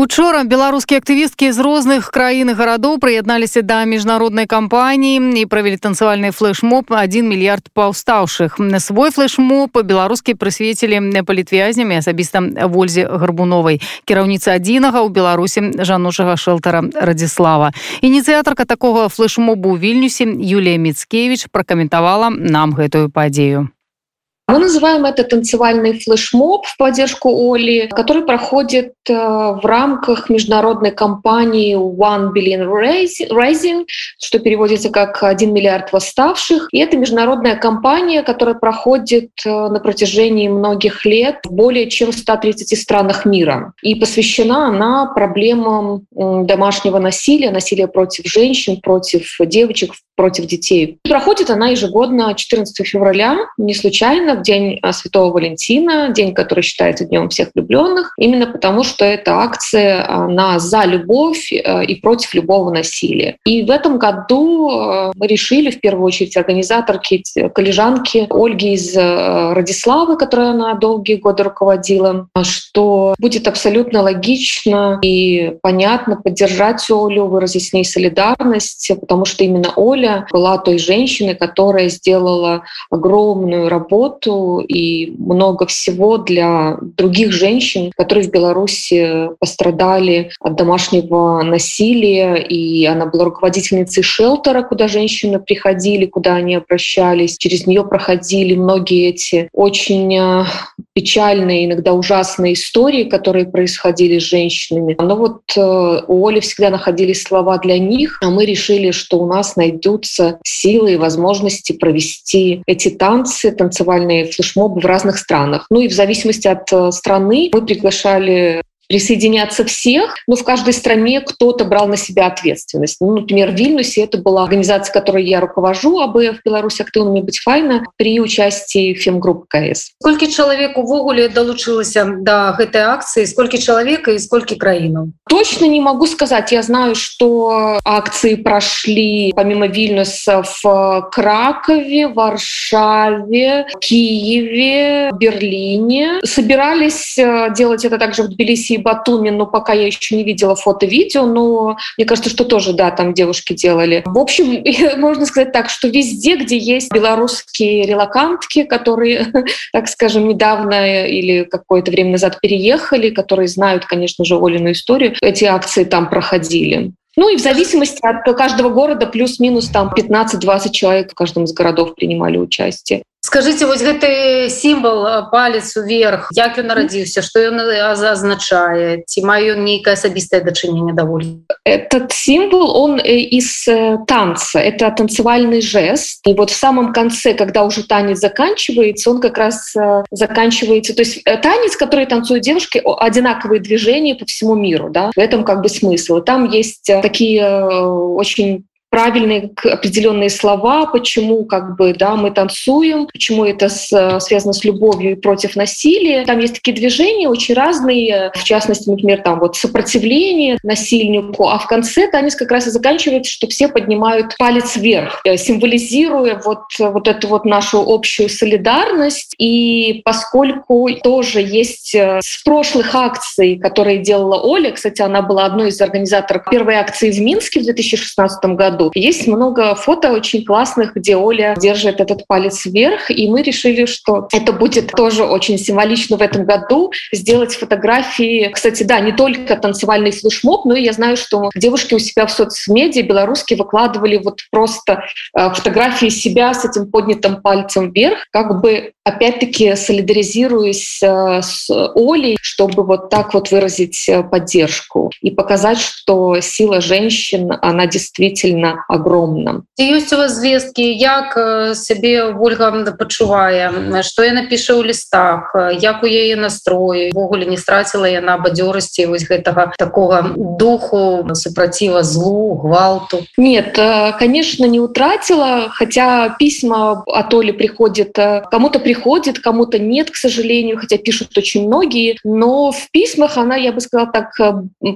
Учора беларускія актывісткі з розных краін і гарадоў прыядналіся да міжнароднай кампаніі і правялі танцавальны флэшмоб 1 мільярд паўстаўшых на свой флэшмоб беларускі прысвецілі палітвязнямі асабіста вользе гарбуновай кіраўніца адзінага ў беларусі жаночага шэлтара радзіслава ініцыятарка такога флэшмобу ў вільнюсе Юлія міцкевич пракаментавала нам гэтую падзею Мы называем это танцевальный флешмоб в поддержку Оли, который проходит э, в рамках международной кампании One Billion Rising, что переводится как 1 миллиард восставших. И это международная кампания, которая проходит э, на протяжении многих лет в более чем 130 странах мира. И посвящена она проблемам домашнего насилия, насилия против женщин, против девочек, против детей. Проходит она ежегодно 14 февраля, не случайно, день а, Святого Валентина, день, который считается днем всех влюбленных, именно потому что это акция а, на за любовь э, и против любого насилия. И в этом году э, мы решили, в первую очередь, организаторки, коллежанки Ольги из э, Радиславы, которая она долгие годы руководила, что будет абсолютно логично и понятно поддержать Олю, выразить с ней солидарность, потому что именно Оля была той женщиной, которая сделала огромную работу работу и много всего для других женщин, которые в Беларуси пострадали от домашнего насилия. И она была руководительницей шелтера, куда женщины приходили, куда они обращались. Через нее проходили многие эти очень э, печальные, иногда ужасные истории, которые происходили с женщинами. Но вот э, у Оли всегда находились слова для них, а мы решили, что у нас найдутся силы и возможности провести эти танцы, танцевальные флешмобы в разных странах. Ну и в зависимости от э, страны мы приглашали присоединяться всех, но в каждой стране кто-то брал на себя ответственность. Ну, например, в Вильнюсе это была организация, которой я руковожу, АБФ Беларусь активными быть файна при участии фемгрупп КС. Сколько человек увогуле долучилось до этой акции, сколько человек и сколько краинов? Точно не могу сказать. Я знаю, что акции прошли помимо Вильнюса в Кракове, Варшаве, Киеве, Берлине. Собирались э, делать это также в Тбилиси Батуми, но пока я еще не видела фото-видео, но мне кажется, что тоже, да, там девушки делали. В общем, можно сказать так, что везде, где есть белорусские релакантки, которые, так скажем, недавно или какое-то время назад переехали, которые знают, конечно же, Олину историю, эти акции там проходили. Ну и в зависимости от каждого города плюс-минус там 15-20 человек в каждом из городов принимали участие скажите вось гэты сімвал палец уверх як ён нарадзіўся что ён азначае ці маю нейкае асабістае дачыненне даволі этот символ он из танца это танцевальный жест и вот в самом конце когда уже танец заканчивается он как раз заканчивается то есть танец который танцуют девушки одинаковые движения по всему миру да в этом как бы смысл и там есть такие очень правильные определенные слова, почему как бы, да, мы танцуем, почему это с, связано с любовью и против насилия. Там есть такие движения очень разные, в частности, например, там вот сопротивление насильнику, а в конце танец как раз и заканчивается, что все поднимают палец вверх, э, символизируя вот, вот эту вот нашу общую солидарность. И поскольку тоже есть э, с прошлых акций, которые делала Оля, кстати, она была одной из организаторов первой акции в Минске в 2016 году, году. Есть много фото очень классных, где Оля держит этот палец вверх, и мы решили, что это будет тоже очень символично в этом году сделать фотографии. Кстати, да, не только танцевальный флешмоб, но я знаю, что девушки у себя в соцмедиа белорусские выкладывали вот просто э, фотографии себя с этим поднятым пальцем вверх, как бы опять-таки солидаризируясь э, с Олей, чтобы вот так вот выразить э, поддержку и показать, что сила женщин, она действительно огромным ці ёсць у вас звесткі як сябе ольга пачувае что я напішу ў лістах як у яе настроі ввогуле не страціла яна бадзёрасці вось гэтага такого духу супраціва злу гвалту нет конечно не утратила хотя письма от Оли приходит кому-то приходит кому-то нет к сожалению хотя пишут очень многие но в письмах она я бы сказала так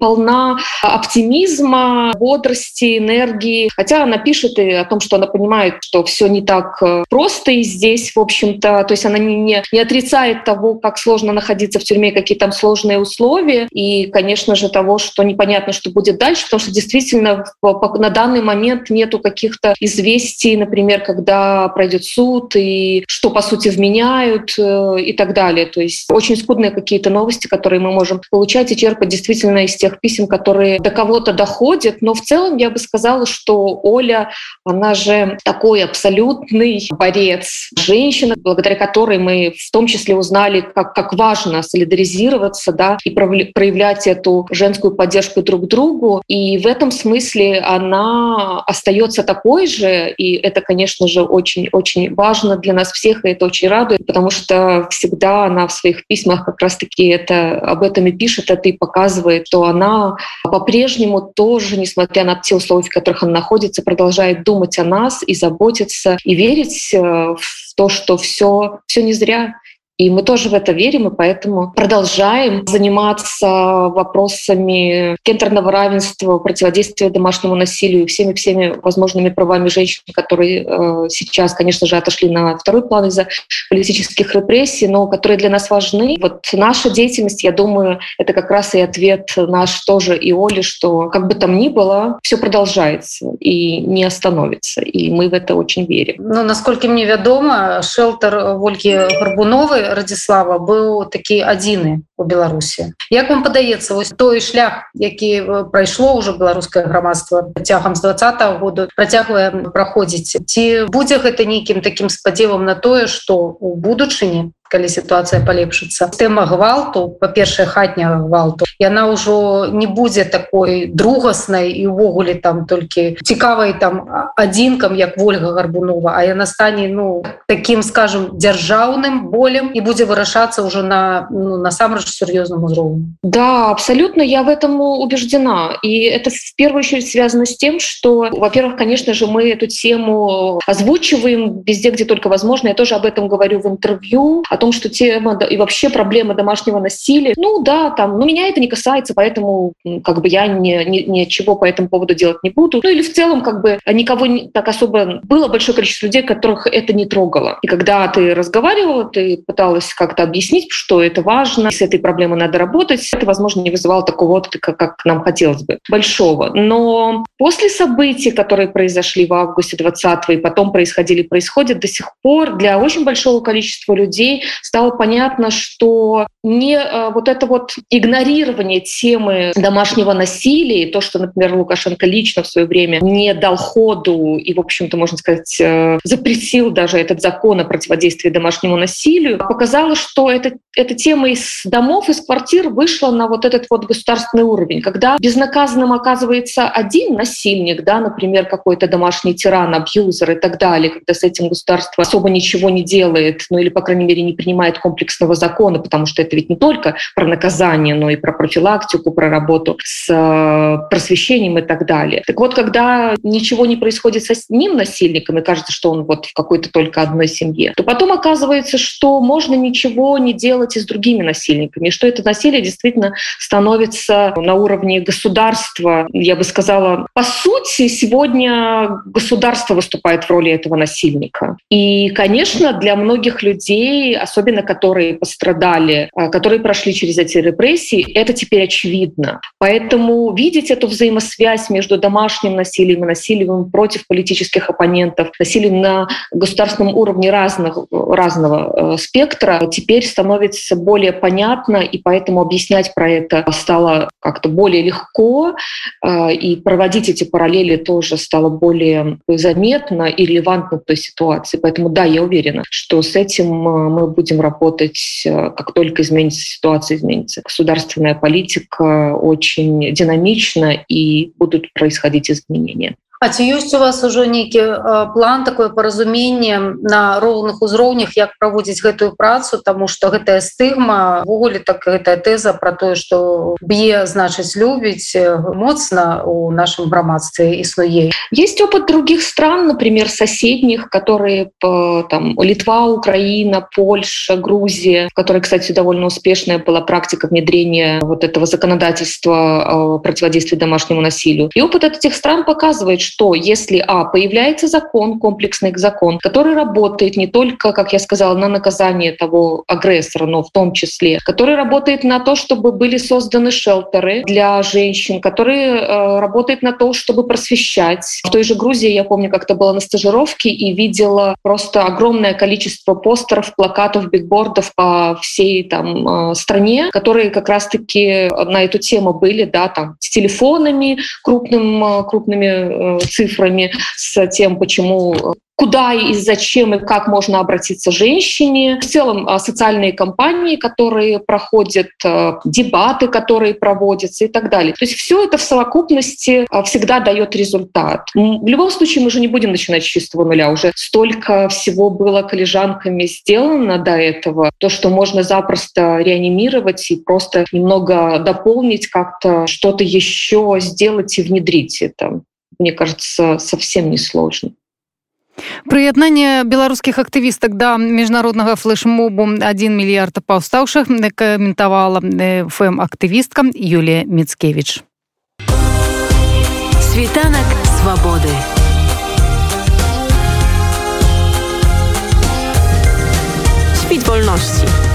полна оптимизма бодрости энергии Хотя она пишет и о том, что она понимает, что все не так э, просто и здесь, в общем-то, то есть она не, не, не отрицает того, как сложно находиться в тюрьме, какие там сложные условия, и, конечно же, того, что непонятно, что будет дальше, потому что действительно на данный момент нету каких-то известий, например, когда пройдет суд и что, по сути, вменяют э, и так далее. То есть очень скудные какие-то новости, которые мы можем получать и черпать действительно из тех писем, которые до кого-то доходят. Но в целом я бы сказала, что Оля, она же такой абсолютный борец, женщина, благодаря которой мы в том числе узнали, как, как важно солидаризироваться да, и проявлять эту женскую поддержку друг другу. И в этом смысле она остается такой же, и это, конечно же, очень-очень важно для нас всех, и это очень радует, потому что всегда она в своих письмах как раз-таки это, об этом и пишет, это и показывает, что она по-прежнему тоже, несмотря на те условия, в которых она находится, продолжает думать о нас и заботиться, и верить э, в то, что все, все не зря. И мы тоже в это верим, и поэтому продолжаем заниматься вопросами гендерного равенства, противодействия домашнему насилию, всеми-всеми возможными правами женщин, которые э, сейчас, конечно же, отошли на второй план из-за политических репрессий, но которые для нас важны. Вот наша деятельность, я думаю, это как раз и ответ наш тоже и Оли, что как бы там ни было, все продолжается и не остановится. И мы в это очень верим. Ну, насколько мне ведомо, шелтер Ольги Горбуновой радзіслава быў такі адзіны у беларусі. Як вам падаецца вось той шлях які прайшло ўжо беларускае грамадства цягам з двадцатого году працягвае праходзіць? Ці будзе гэта нейкім такім спадзевам на тое что у будучыні калі сітуацыя палепшыцца тэма гвалту па-першае хатняга гвалту яна ўжо не будзе такой другаснай і увогуле там толькі цікавай там адзінкам як ольга гарбунова а яна стане ну таким скажем дзяржаўным болем і будзе вырашацца ўжо на ну, насамрэч серьезным узроўню да абсолютно я в этом убеждена и это в первую очередь связано с тем что во-первых конечно же мы эту тему озвучиваем везде где только возможно я тоже об этом говорю в интервью о том, что тема и вообще проблема домашнего насилия, ну да, там, ну меня это не касается, поэтому как бы я ни, ни, ничего по этому поводу делать не буду. Ну или в целом как бы никого не, так особо... Было большое количество людей, которых это не трогало. И когда ты разговаривала, ты пыталась как-то объяснить, что это важно, с этой проблемой надо работать, это, возможно, не вызывало такого отклика, как нам хотелось бы, большого. Но после событий, которые произошли в августе 20 и потом происходили, происходят до сих пор для очень большого количества людей стало понятно, что не э, вот это вот игнорирование темы домашнего насилия, то, что, например, Лукашенко лично в свое время не дал ходу и, в общем-то, можно сказать, э, запретил даже этот закон о противодействии домашнему насилию, показало, что это, эта тема из домов, из квартир вышла на вот этот вот государственный уровень, когда безнаказанным оказывается один насильник, да, например, какой-то домашний тиран, абьюзер и так далее, когда с этим государство особо ничего не делает, ну или, по крайней мере, не принимает комплексного закона, потому что это ведь не только про наказание, но и про профилактику, про работу с э, просвещением и так далее. Так вот, когда ничего не происходит с ним насильником, и кажется, что он вот в какой-то только одной семье, то потом оказывается, что можно ничего не делать и с другими насильниками, и что это насилие действительно становится на уровне государства, я бы сказала, по сути, сегодня государство выступает в роли этого насильника. И, конечно, для многих людей, особенно которые пострадали, а, которые прошли через эти репрессии, это теперь очевидно. Поэтому видеть эту взаимосвязь между домашним насилием и насилием против политических оппонентов, насилием на государственном уровне разных, разного э, спектра теперь становится более понятно, и поэтому объяснять про это стало как-то более легко, э, и проводить эти параллели тоже стало более заметно и релевантно в той ситуации. Поэтому да, я уверена, что с этим э, мы будем будем работать, э, как только изменится ситуация, изменится. Государственная политика очень динамична и будут происходить изменения. А ці ёсць у вас ужо нейкі план такое паразуменне на роўных узроўнях як праводзіць гэтую працу? Тому что гэтая стыгмавогуле так гэтая тэза про тое что б'е значыць любіць моцна у нашем грамадстве існуе. Есть опыт других стран например соседних которые по там литва украина польша грузия которая кстати довольно успешная была практика внедрения вот этого законодательства противодействия домашнему насилию. И опыт этих стран показывает что если а появляется закон комплексный закон который работает не только как я сказала на наказание того агрессора но в том числе который работает на то чтобы были созданы шелтеры для женщин которые э, работает на то чтобы просвещать. В той же Грузии я помню как-то было на стажировке и видела просто огромное количество постеров плакатов бигбордов по всей там э, стране которые как раз таки на эту тему были да там с телефонами крупным э, крупными э, цифрами с тем почему куда и зачем и как можно обратиться женщине. В целом а, социальные кампании, которые проходят, а, дебаты, которые проводятся и так далее. То есть все это в совокупности а, всегда дает результат. В любом случае мы же не будем начинать с чистого нуля. Уже столько всего было коллежанками сделано до этого. То, что можно запросто реанимировать и просто немного дополнить, как-то что-то еще сделать и внедрить это Мне кажется, совсем не сложно. Прыяднанне беларускіх актывістак да міжнароднага флешмобу 1 мільярд паўстаўшых каментавала фм актывістка Юлія Мецкевич. Світанак свабоды. Świt wolności.